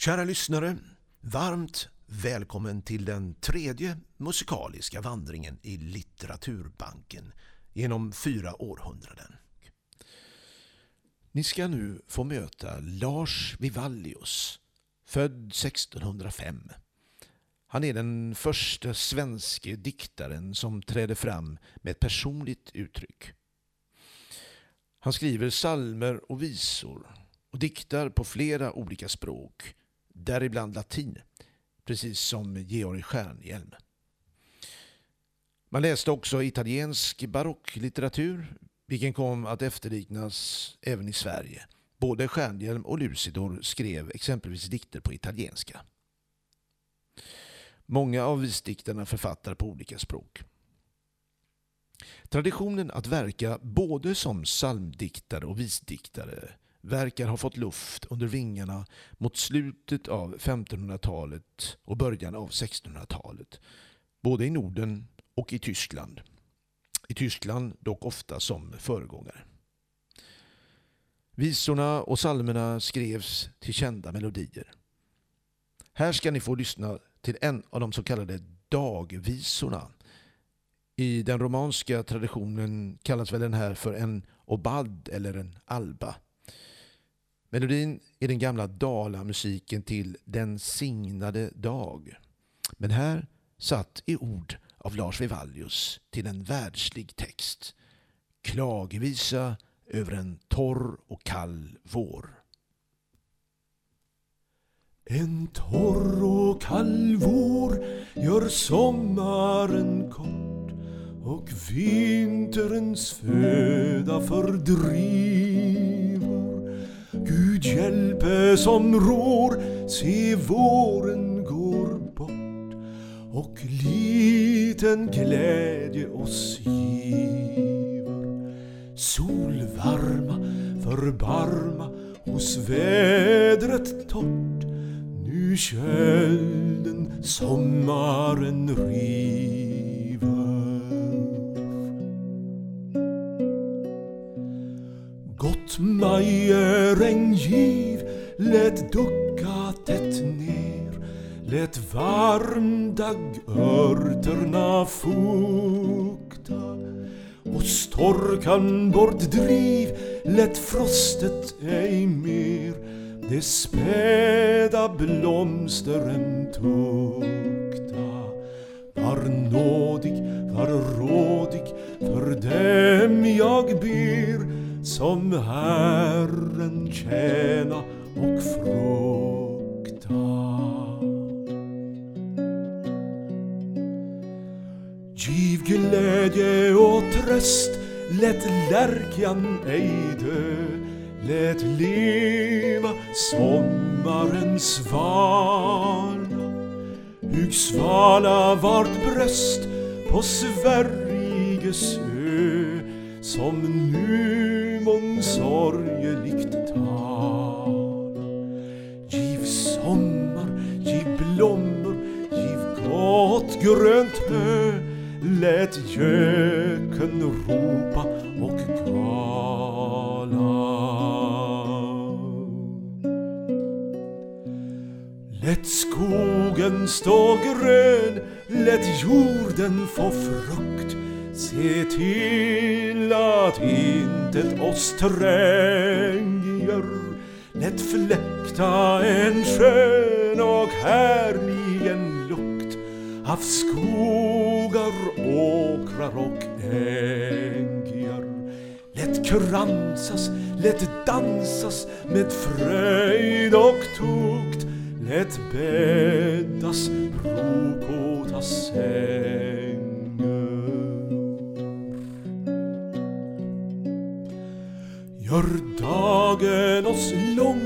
Kära lyssnare, varmt välkommen till den tredje musikaliska vandringen i litteraturbanken genom fyra århundraden. Ni ska nu få möta Lars Vivallius, född 1605. Han är den första svenske diktaren som träder fram med ett personligt uttryck. Han skriver salmer och visor och diktar på flera olika språk, däribland latin, precis som Georg Stjernhielm. Man läste också italiensk barocklitteratur, vilken kom att efterliknas även i Sverige. Både Stjernhielm och Lucidor skrev exempelvis dikter på italienska. Många av visdiktarna författar på olika språk. Traditionen att verka både som psalmdiktare och visdiktare verkar ha fått luft under vingarna mot slutet av 1500-talet och början av 1600-talet. Både i Norden och i Tyskland. I Tyskland dock ofta som föregångare. Visorna och salmerna skrevs till kända melodier. Här ska ni få lyssna till en av de så kallade dagvisorna. I den romanska traditionen kallas väl den här för en obad eller en alba. Melodin är den gamla dalamusiken till Den signade dag. Men här satt i ord av Lars Vivallius till en världslig text. Klagevisa över en torr och kall vår. En torr och kall vår gör sommaren kort och vinterns föda fördriv Gud hjälpe som rår, se våren går bort och liten glädje oss giver. Solvarma, förbarma hos vädret torrt nu kölden sommaren river. Gott majregn giv, lät ducka tätt ner, lät varmdaggörterna fukta och storkan bort driv, lät frostet ej mer det späda blomstren tukta. Var nådig, var rådig för dem jag ber som Herren tjäna och frukta. Giv glädje och tröst, lät lärkan ej dö Lät leva sommarens svala Hugg svala vart bröst på Sveriges ö som nu sorgeligt tala Giv sommar, giv blommor, giv gott grönt hö. Lät göken ropa och kala. Lät skogen stå grön, lät jorden få frukt. Se till att intet oss tränger. Lätt fläkta en skön och härlig en lukt Av skogar, åkrar och ängar Lätt kransas, lätt dansas med fröjd och tukt. Lätt bäddas brokåta sängar Gör dagen oss lång,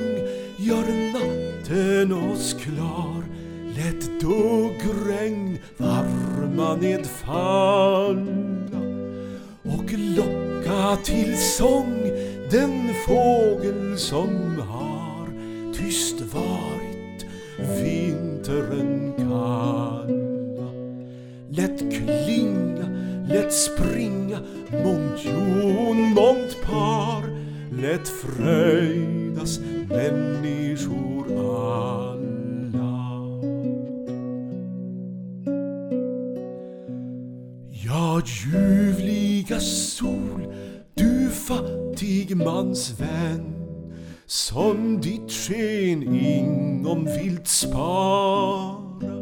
gör natten oss klar Lät duggregn varma nedfalla och locka till sång den fågel som har tyst varit vintern kalla. Lätt klinga, lätt springa, mångjon, mångt par himlet fröjdas människor alla. Ja, ljuvliga sol, du fattig mans vän som ditt sken ingom vilt spara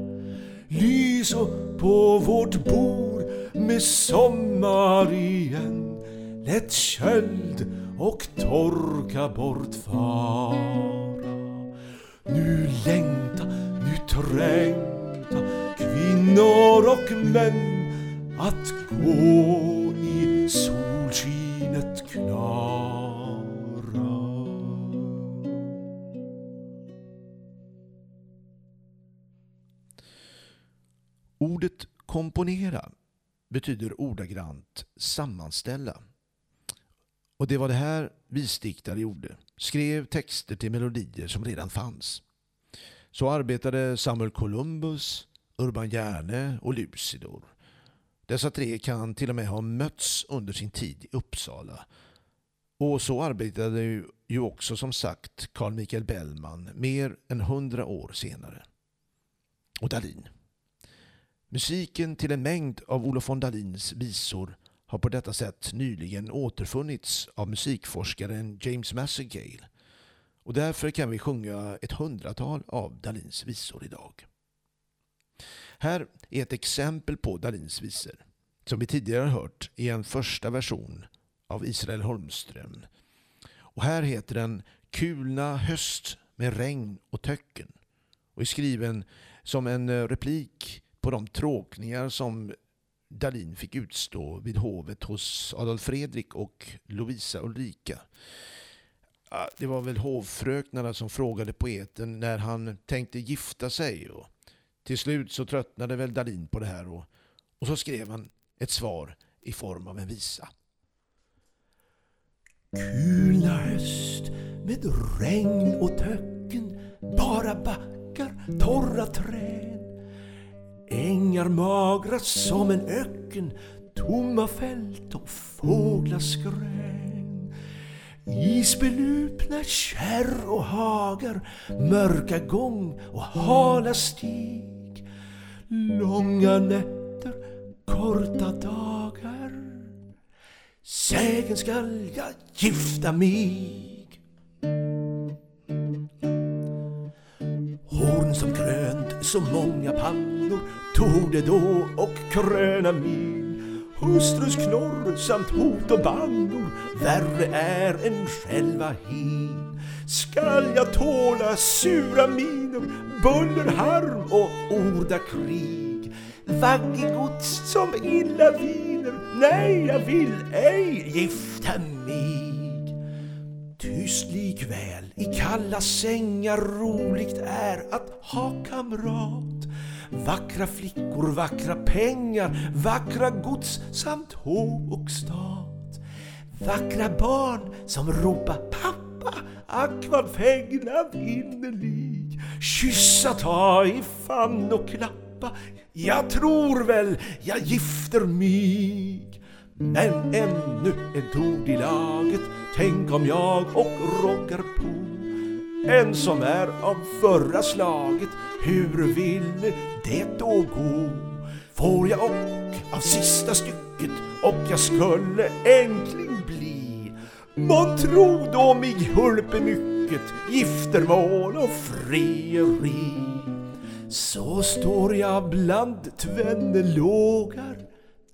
lys upp på vårt bord med sommar igen lätt köld och torka bort fara. Nu längta, nu trängta kvinnor och män att gå i solskinet klara. Ordet komponera betyder ordagrant sammanställa. Och det var det här visdiktare gjorde. Skrev texter till melodier som redan fanns. Så arbetade Samuel Columbus, Urban Järne och Lucidor. Dessa tre kan till och med ha mötts under sin tid i Uppsala. Och så arbetade ju också som sagt Carl Michael Bellman mer än hundra år senare. Och Dalin. Musiken till en mängd av Olof von Dalins visor har på detta sätt nyligen återfunnits av musikforskaren James Massegale. Och därför kan vi sjunga ett hundratal av Dalins visor idag. Här är ett exempel på Dalins visor som vi tidigare hört i en första version av Israel Holmström. Och här heter den Kulna höst med regn och töcken och är skriven som en eh, replik på de tråkningar som Dalin fick utstå vid hovet hos Adolf Fredrik och Lovisa Ulrika. Det var väl hovfröknarna som frågade poeten när han tänkte gifta sig. Och till slut så tröttnade väl Dalin på det här och, och så skrev han ett svar i form av en visa. Kula höst med regn och töcken, bara backar, torra träd. Ängar magra som en öken, tomma fält och fåglars skrän. Isbelupna kärr och hagar, mörka gång och hala stig. Långa nätter, korta dagar. Sägen skall jag gifta mig. Horn som grönt, så många pannor tog det då och kröna min. Hustrus knorr samt hot och bannor värre är än själva hin. Skall jag tåla sura miner, buller, harm och orda krig? Vaggegods som illa viner, nej jag vill ej gifta mig. Tyst likväl i kalla sängar roligt är att ha kamrat. Vackra flickor, vackra pengar, vackra gods samt hov och stat. Vackra barn som ropar pappa, ack vad fägnad innerlig. Kyssa, ta i famn och klappa, jag tror väl jag gifter mig. Men ännu ett ord i laget, tänk om jag och Roger på en som är av förra slaget, hur vill det då gå? Får jag och av sista stycket och jag skulle enkling bli. Mån tro då mig hulpe mycket, giftermål och frieri Så står jag bland tvenne lågar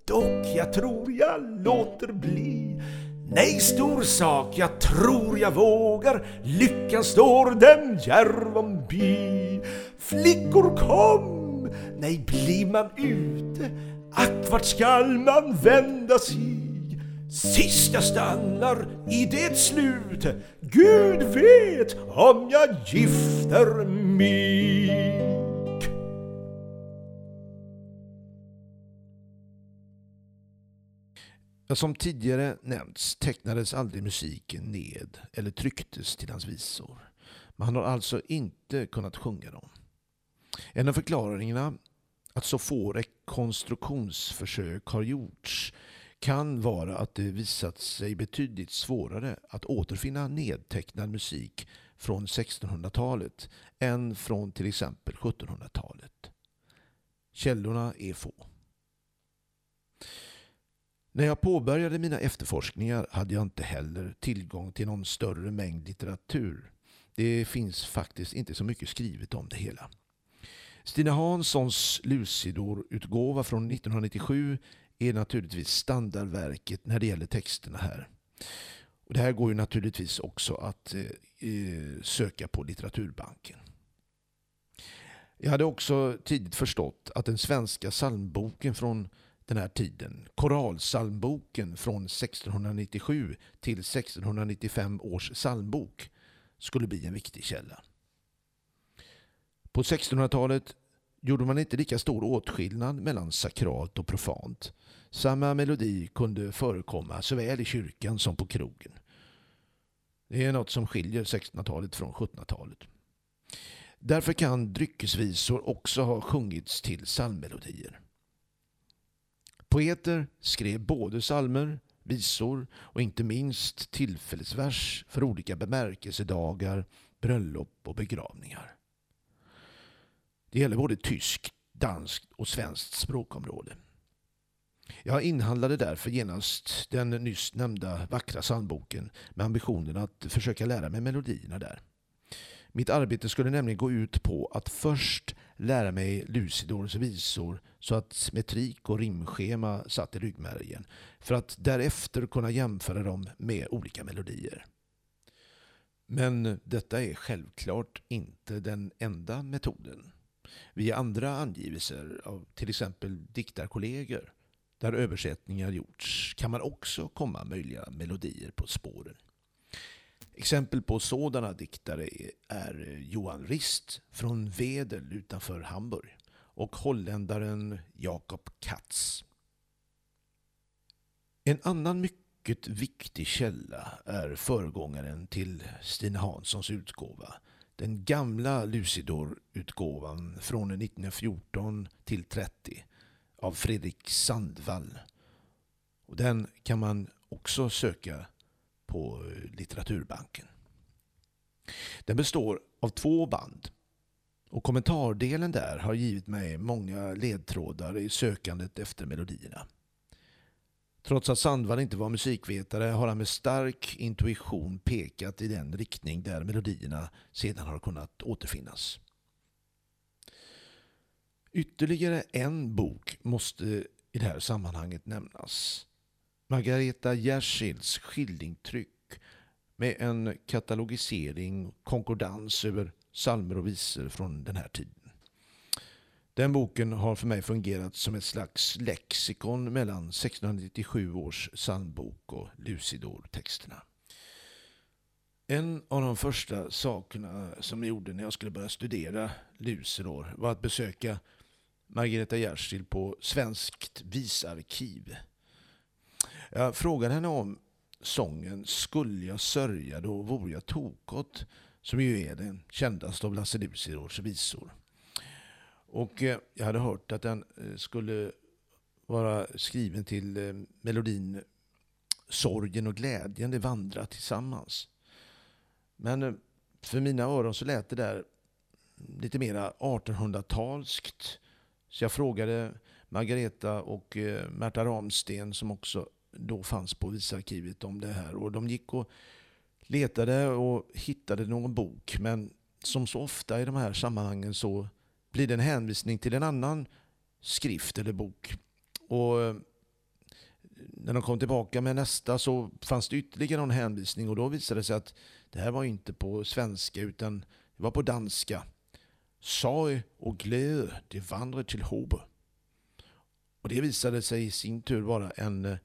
Dock jag tror jag låter bli. Nej, stor sak, jag tror jag vågar. Lyckan står dem djärvom bi. Flickor kom, nej blir man ute Ack, vart skall man vända sig? Sist jag stannar i det slut. Gud vet om jag gifter mig. Som tidigare nämnts tecknades aldrig musiken ned eller trycktes till hans visor. Men han har alltså inte kunnat sjunga dem. En av förklaringarna att så få rekonstruktionsförsök har gjorts kan vara att det visat sig betydligt svårare att återfinna nedtecknad musik från 1600-talet än från till exempel 1700-talet. Källorna är få. När jag påbörjade mina efterforskningar hade jag inte heller tillgång till någon större mängd litteratur. Det finns faktiskt inte så mycket skrivet om det hela. Stina Hanssons Lucidor-utgåva från 1997 är naturligtvis standardverket när det gäller texterna här. Och det här går ju naturligtvis också att eh, eh söka på Litteraturbanken. Jag hade också tidigt förstått att den svenska psalmboken från den här tiden, Koralsalmboken från 1697 till 1695 års psalmbok, skulle bli en viktig källa. På 1600-talet gjorde man inte lika stor åtskillnad mellan sakralt och profant. Samma melodi kunde förekomma såväl i kyrkan som på krogen. Det är något som skiljer 1600-talet från 1700-talet. Därför kan dryckesvisor också ha sjungits till psalmmelodier. Poeter skrev både psalmer, visor och inte minst tillfällesvers för olika bemärkelsedagar, bröllop och begravningar. Det gäller både tyskt, danskt och svenskt språkområde. Jag inhandlade därför genast den nyss nämnda vackra psalmboken med ambitionen att försöka lära mig melodierna där. Mitt arbete skulle nämligen gå ut på att först lära mig Lucidors visor så att metrik och rimschema satt i ryggmärgen för att därefter kunna jämföra dem med olika melodier. Men detta är självklart inte den enda metoden. Via andra angivelser av till exempel diktarkollegor där översättningar gjorts kan man också komma möjliga melodier på spåren. Exempel på sådana diktare är Johan Rist från Wedel utanför Hamburg och holländaren Jakob Katz. En annan mycket viktig källa är föregångaren till Stina Hanssons utgåva. Den gamla Lucidor-utgåvan från 1914 till 30 av Fredrik Sandvall. Och den kan man också söka på eh, Litteraturbanken. Den består av två band och kommentardelen där har givit mig många ledtrådar i sökandet efter melodierna. Trots att Sandvall inte var musikvetare har han med stark intuition pekat i den riktning där melodierna sedan har kunnat återfinnas. Ytterligare en bok måste i det här sammanhanget nämnas. Margareta Jersilds skildringtryck med en katalogisering och konkordans över salmer och visor från den här tiden. Den boken har för mig fungerat som ett slags lexikon mellan 1697 års psalmbok och Lucidor-texterna. En av de första sakerna som jag gjorde när jag skulle börja studera Lucidor var att besöka Margareta Jersild på Svenskt visarkiv. Jag frågade henne om sången Skulle jag sörja då vore jag tokot” som ju är den kändaste av Lasse Lucidors visor. Och eh, jag hade hört att den eh, skulle vara skriven till eh, melodin Sorgen och glädjen, det vandrar tillsammans. Men för mina öron så lät det där lite mera 1800-talskt. Så jag frågade Margareta och Märta Ramsten som också då fanns på visarkivet om det här. Och de gick och letade och hittade någon bok. Men som så ofta i de här sammanhangen så blir det en hänvisning till en annan skrift eller bok. Och eh, när de kom tillbaka med nästa så fanns det ytterligare någon hänvisning och då visade det sig att det här var inte på svenska utan det var på danska. Sorg och glädje, det vandrar till Hobe. Och det visade sig i sin tur vara en eh,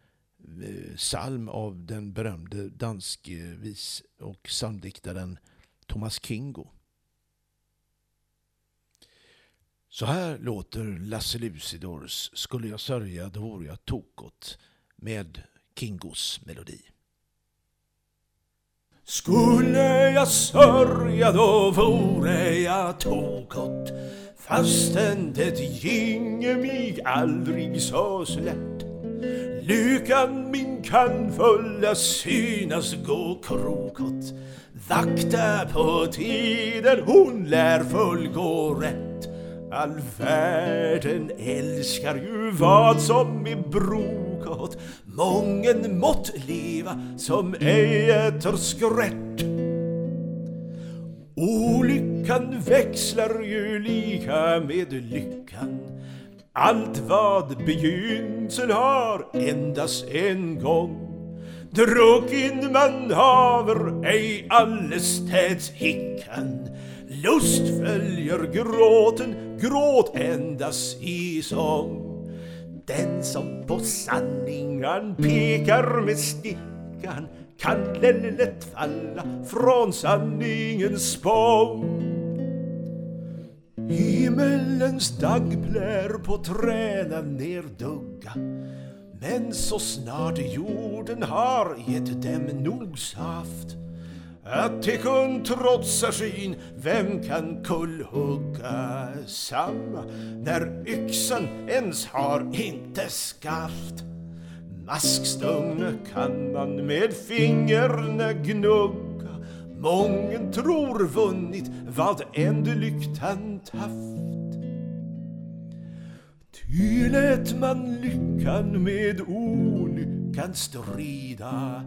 Eh, psalm av den berömde danske vis och psalmdiktaren Thomas Kingo. Så här låter Lasse Lucidors Skulle jag sörja då vore jag tokot med Kingos melodi. Skulle jag sörja då vore jag tokot fastän det ginge mig aldrig så slätt Lyckan min kan fulla synas gå krokot. Vakta på tiden hon lär fullgå rätt. All världen älskar ju vad som är brokot. Mången mått leva som ej äter skrätt. Olyckan växlar ju lika med lyckan allt vad begynsel har endast en gång. Drucken man haver ej allestädes hickan Lust följer gråten, gråt endast i sång. Den som på sanningen pekar med stickan kan lätt falla från sanningens spång. Himmelens daggplär på träden nerdugga men så snart jorden har gett dem nog saft att de kun trotsa skyn, vem kan kullhugga samma när yxan ens har inte skaft? Maskstångne kan man med fingrarna gnugga Mången tror vunnit vad än lyktan taft Ty lät man lyckan med olyckan strida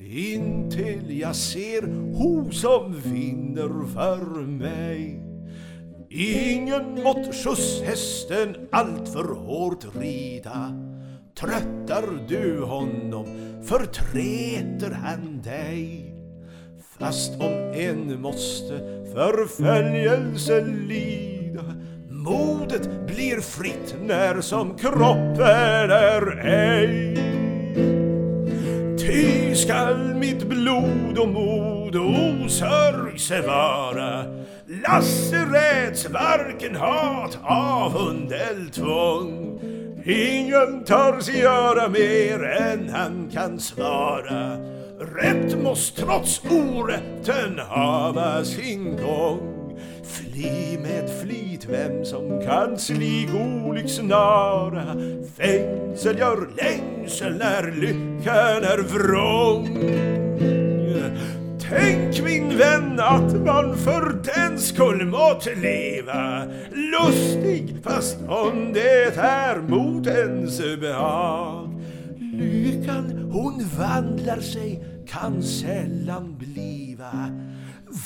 intill jag ser ho som vinner för mig. Ingen mått skjutshästen allt för hårt rida. Tröttar du honom förtreter han dig. Fast om en måste förföljelse lida Modet blir fritt när som kroppen är ej. Ty skall mitt blod och mod osörjse vara lasaretts varken hat, avund eller tvång. Ingen tar sig göra mer än han kan svara. Rätt måste trots orätten hava sin gång. Fly med flit vem som kan slig olycksnara Fängsel gör längsel när lyckan är vrång Tänk min vän att man för den skull måtte leva. Lustig fast om det är mot ens behag. Lyckan hon vandlar sig kan sällan bliva.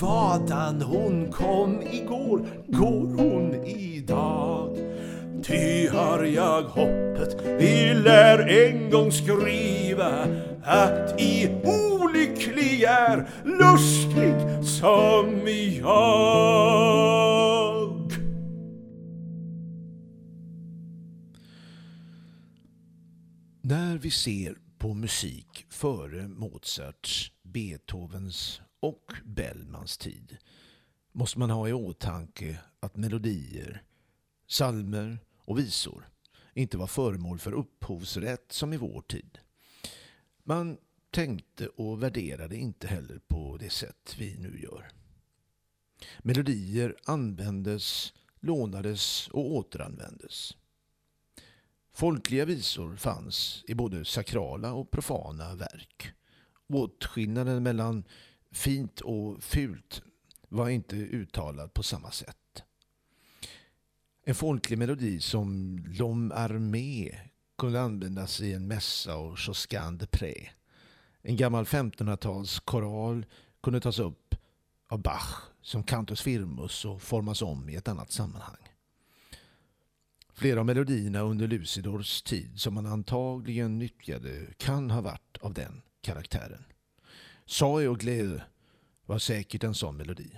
Vadan hon kom igår går hon idag. Ty har jag hoppet, vi lär en gång skriva att i olycklig är lustig som jag. När vi ser på musik före Mozarts, Beethovens och Bellmans tid måste man ha i åtanke att melodier, salmer och visor inte var föremål för upphovsrätt som i vår tid. Man tänkte och värderade inte heller på det sätt vi nu gör. Melodier användes, lånades och återanvändes. Folkliga visor fanns i både sakrala och profana verk. Åtskillnaden mellan fint och fult var inte uttalad på samma sätt. En folklig melodi som L'Homme Armé kunde användas i en mässa och Josquin de Pré. En gammal 1500-tals koral kunde tas upp av Bach som Cantus Firmus och formas om i ett annat sammanhang. Flera av melodierna under Lucidors tid som man antagligen nyttjade kan ha varit av den karaktären. Soy och Gleu var säkert en sån melodi.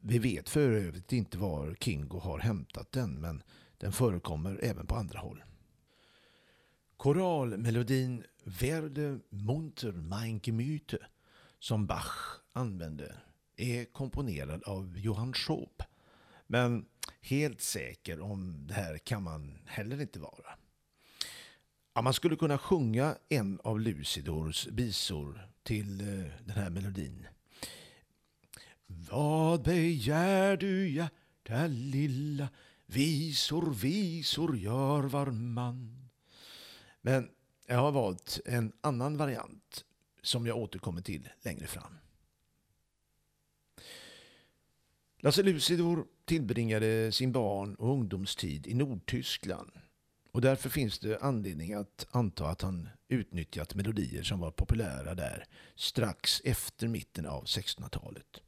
Vi vet för övrigt inte var Kingo har hämtat den men den förekommer även på andra håll. Koralmelodin Werde munter mein Gemüte som Bach använde är komponerad av Johann Schob Men helt säker om det här kan man heller inte vara. Ja, man skulle kunna sjunga en av Lucidors visor till eh, den här melodin. Vad begär du hjärta lilla Visor, visor gör var man Men jag har valt en annan variant som jag återkommer till längre fram. Lasse Lucidor tillbringade sin barn och ungdomstid i Nordtyskland Och därför finns det anledning att anta att han utnyttjat melodier som var populära där strax efter mitten av 1600-talet.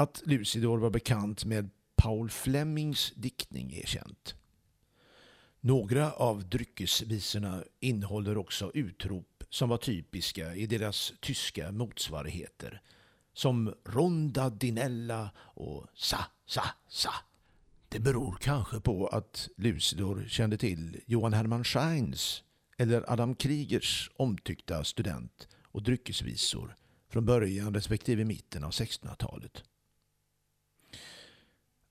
Att Lucidor var bekant med Paul Flemings diktning är känt. Några av dryckesvisorna innehåller också utrop som var typiska i deras tyska motsvarigheter. Som Ronda Dinella och Sa, Sa, Sa. Det beror kanske på att Lucidor kände till Johan Hermann Scheins eller Adam Kriegers omtyckta student och dryckesvisor från början respektive mitten av 1600-talet.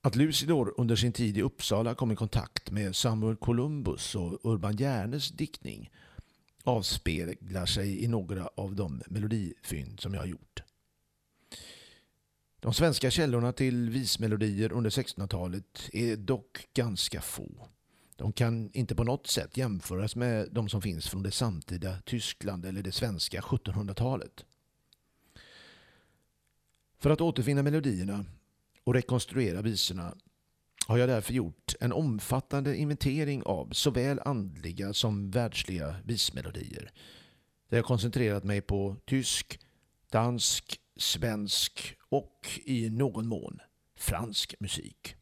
Att Lucidor under sin tid i Uppsala kom i kontakt med Samuel Columbus och Urban Järnes diktning avspeglar sig i några av de melodifynd som jag har gjort. De svenska källorna till vismelodier under 1600-talet är dock ganska få. De kan inte på något sätt jämföras med de som finns från det samtida Tyskland eller det svenska 1700-talet. För att återfinna melodierna och rekonstruera visorna har jag därför gjort en omfattande inventering av såväl andliga som världsliga vismelodier. Där jag koncentrerat mig på tysk, dansk, svensk och i någon mån fransk musik.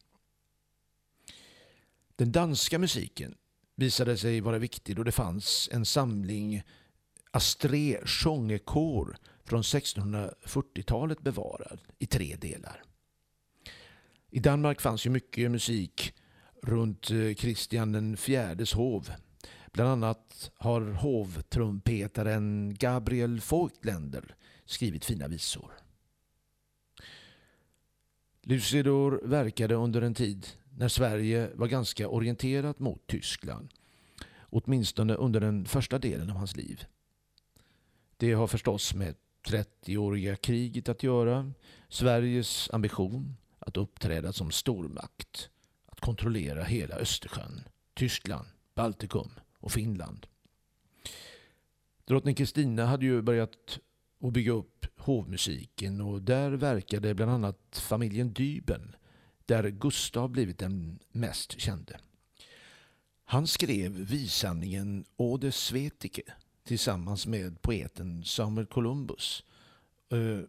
Den danska musiken visade sig vara viktig då det fanns en samling Astré sångekor från 1640-talet bevarad i tre delar. I Danmark fanns ju mycket musik runt eh, Kristian den fjärdes hov. Bland annat har hovtrumpetaren Gabriel Voigtländer skrivit fina visor. Lucidor verkade under en tid när Sverige var ganska orienterat mot Tyskland. Åtminstone under den första delen av hans liv. Det har förstås med 30-åriga kriget att göra. Sveriges ambition att uppträda som stormakt. Att kontrollera hela Östersjön, Tyskland, Baltikum och Finland. Drottning Kristina hade ju börjat att bygga upp hovmusiken och där verkade bland annat familjen Dyben där Gustav blivit den mest kände. Han skrev vissamlingen Ode Svetike tillsammans med poeten Samuel Columbus. Eh,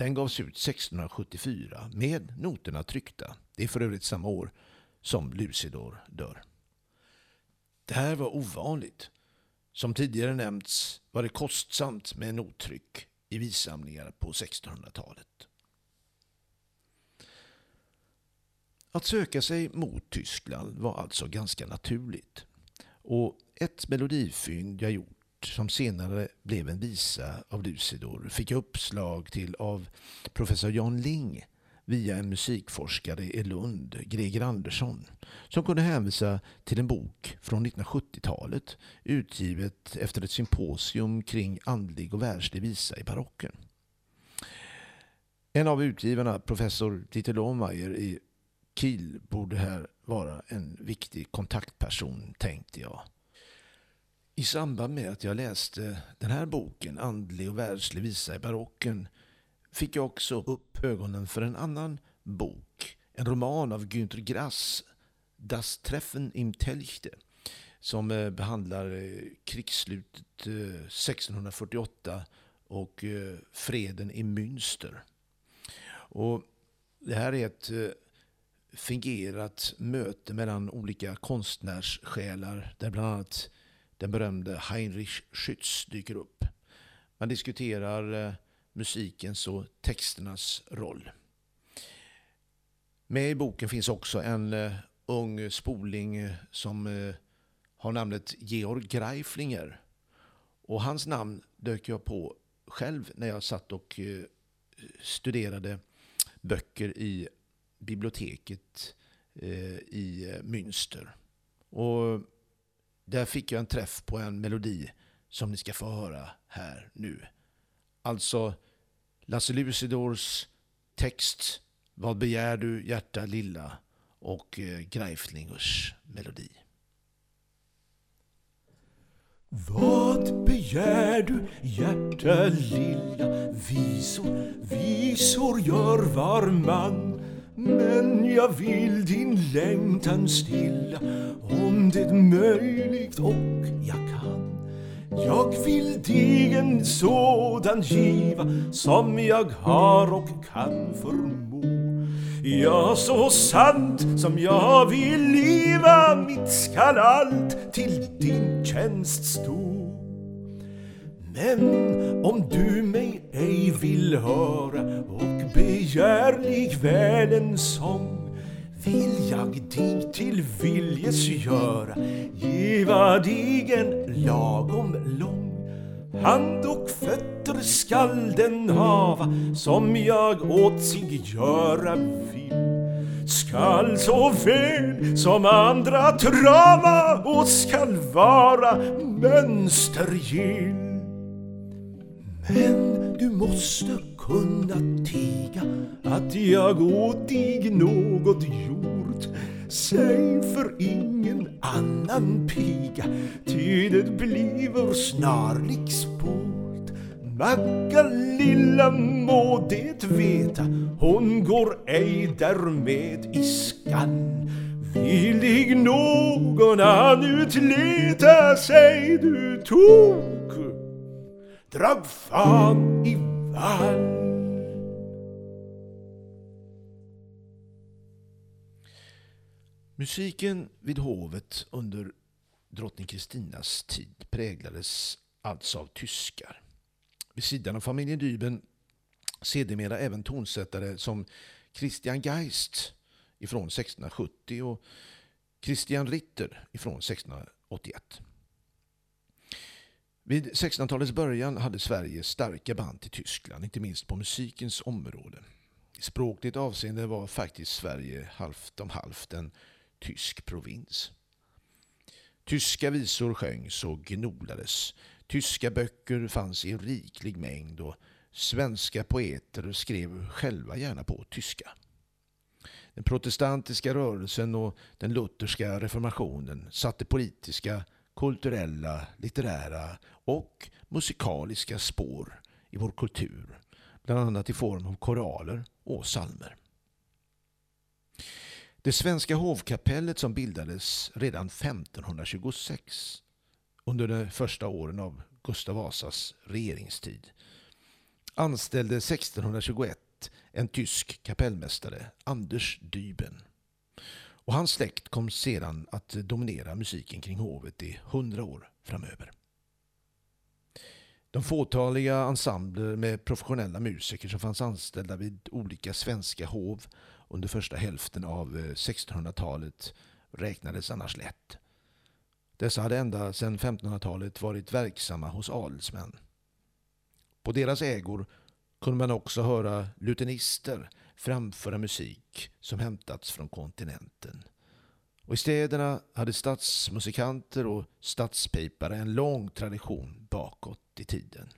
den gavs ut 1674 med noterna tryckta. Det är för övrigt samma år som Lucidor dör. Det här var ovanligt. Som tidigare nämnts var det kostsamt med nottryck i vissamlingar på 1600-talet. Att söka sig mot Tyskland var alltså ganska naturligt. Och ett melodifynd jag gjort som senare blev en visa av Lucidor fick uppslag till av professor Jan Ling via en musikforskare i Lund, Greger Andersson, som kunde hänvisa till en bok från 1970-talet utgivet efter ett symposium kring andlig och världslig visa i barocken. En av utgivarna, professor Dieter Lohmeyer i Kiel, borde här vara en viktig kontaktperson, tänkte jag. I samband med att jag läste den här boken, Andlig och världslig visa i barocken, fick jag också upp ögonen för en annan bok. En roman av Günter Grass, Das Treffen im Telchte, som eh, behandlar eh, krigsslutet eh, 1648 och freden i Münster. Och det här är ett fingerat möte mellan olika konstnärssjälar där bland annat den berömde Heinrich Schütz dyker upp. Man diskuterar eh, musikens och texternas roll. Med i boken finns också en eh, ung spoling eh, som har namnet Georg Greiflinger. Och hans namn dök jag på själv när jag satt och studerade böcker i biblioteket i Münster. Och där fick jag en träff på en melodi som ni ska få höra här nu. Alltså Lasse Lucidors text Vad begär du hjärta lilla och eh, Greiflingers melodi. Vad begär du hjärta lilla Visor, visor gör var man men jag vill din längtan stilla om det är möjligt och jag kan. Jag vill dig en sådan giva som jag har och kan förmå. Ja, så sant som jag vill leva, mitt skall allt till din tjänst stå. Men om du mig ej vill höra och begär likväl en sång vill jag dig till viljes göra giva dig en lagom lång. Hand och fötter skall den hava som jag åt sig göra vill. Skall så väl som andra trava och skall vara mönstergill men du måste kunna tiga att jag åt dig något gjort. Säg för ingen annan piga, ty det bliver snarlik sport. Magga lilla må det veta, hon går ej därmed i skall. Vill dig någon annan utleta, säg du tog drag fan i vall. Musiken vid hovet under drottning Kristinas tid präglades alltså av tyskar. Vid sidan av familjen Dyben sedermera även tonsättare som Christian Geist ifrån 1670 och Christian Ritter ifrån 1681. Vid 1600-talets början hade Sverige starka band till Tyskland, inte minst på musikens område. I språkligt avseende var faktiskt Sverige halvt om halvt en tysk provins. Tyska visor sjöngs och gnolades. Tyska böcker fanns i riklig mängd och svenska poeter skrev själva gärna på tyska. Den protestantiska rörelsen och den lutherska reformationen satte politiska kulturella, litterära och musikaliska spår i vår kultur. Bland annat i form av koraler och salmer. Det svenska hovkapellet som bildades redan 1526 under de första åren av Gustav Vasas regeringstid anställde 1621 en tysk kapellmästare, Anders Dyben. Och hans släkt kom sedan att dominera musiken kring hovet i hundra år framöver. De fåtaliga ensembler med professionella musiker som fanns anställda vid olika svenska hov under första hälften av eh, 1600-talet räknades annars lätt. Dessa hade ända sedan 1500-talet varit verksamma hos adelsmän. På deras ägor kunde man också höra lutenister framföra musik som hämtats från kontinenten. Och I städerna hade stadsmusikanter och stadspipare en lång tradition bakåt i tiden.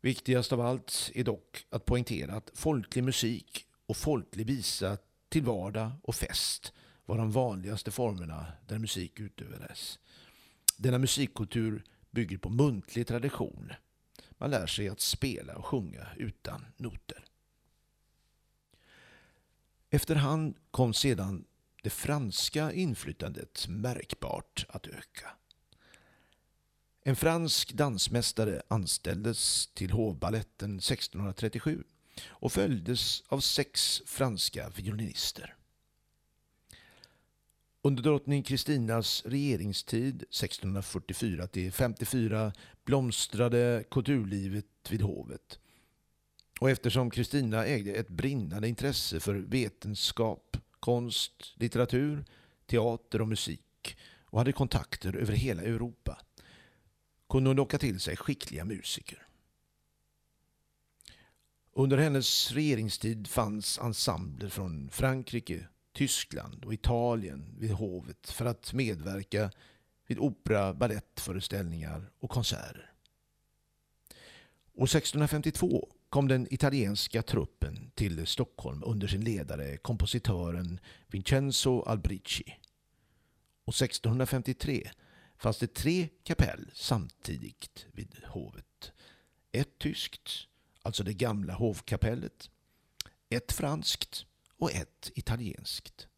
Viktigast av allt är dock att poängtera att folklig musik och folklig visa till vardag och fest var de vanligaste formerna där musik utövades. Denna musikkultur bygger på muntlig tradition. Man lär sig att spela och sjunga utan noter. Efterhand kom sedan det franska inflytandet märkbart att öka. En fransk dansmästare anställdes till hovballetten 1637 och följdes av sex franska violinister. Under drottning Kristinas regeringstid 1644 54 blomstrade kulturlivet vid hovet. Och eftersom Kristina ägde ett brinnande intresse för vetenskap, konst, litteratur, teater och musik och hade kontakter över hela Europa kunde hon locka till sig skickliga musiker. Under hennes regeringstid fanns ensembler från Frankrike, Tyskland och Italien vid hovet för att medverka vid opera, balettföreställningar och konserter. År 1652 kom den italienska truppen till Stockholm under sin ledare kompositören Vincenzo Albrici. Och 1653 fanns det tre kapell samtidigt vid hovet. Ett tyskt, alltså det gamla hovkapellet. ett franskt och ett italienskt.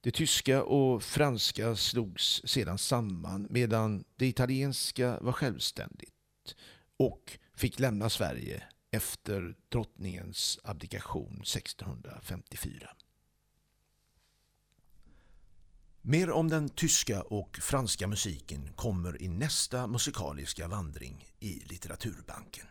Det tyska och franska slogs sedan samman medan det italienska var självständigt och fick lämna Sverige efter drottningens abdikation 1654. Mer om den tyska och franska musiken kommer i nästa musikaliska vandring i Litteraturbanken.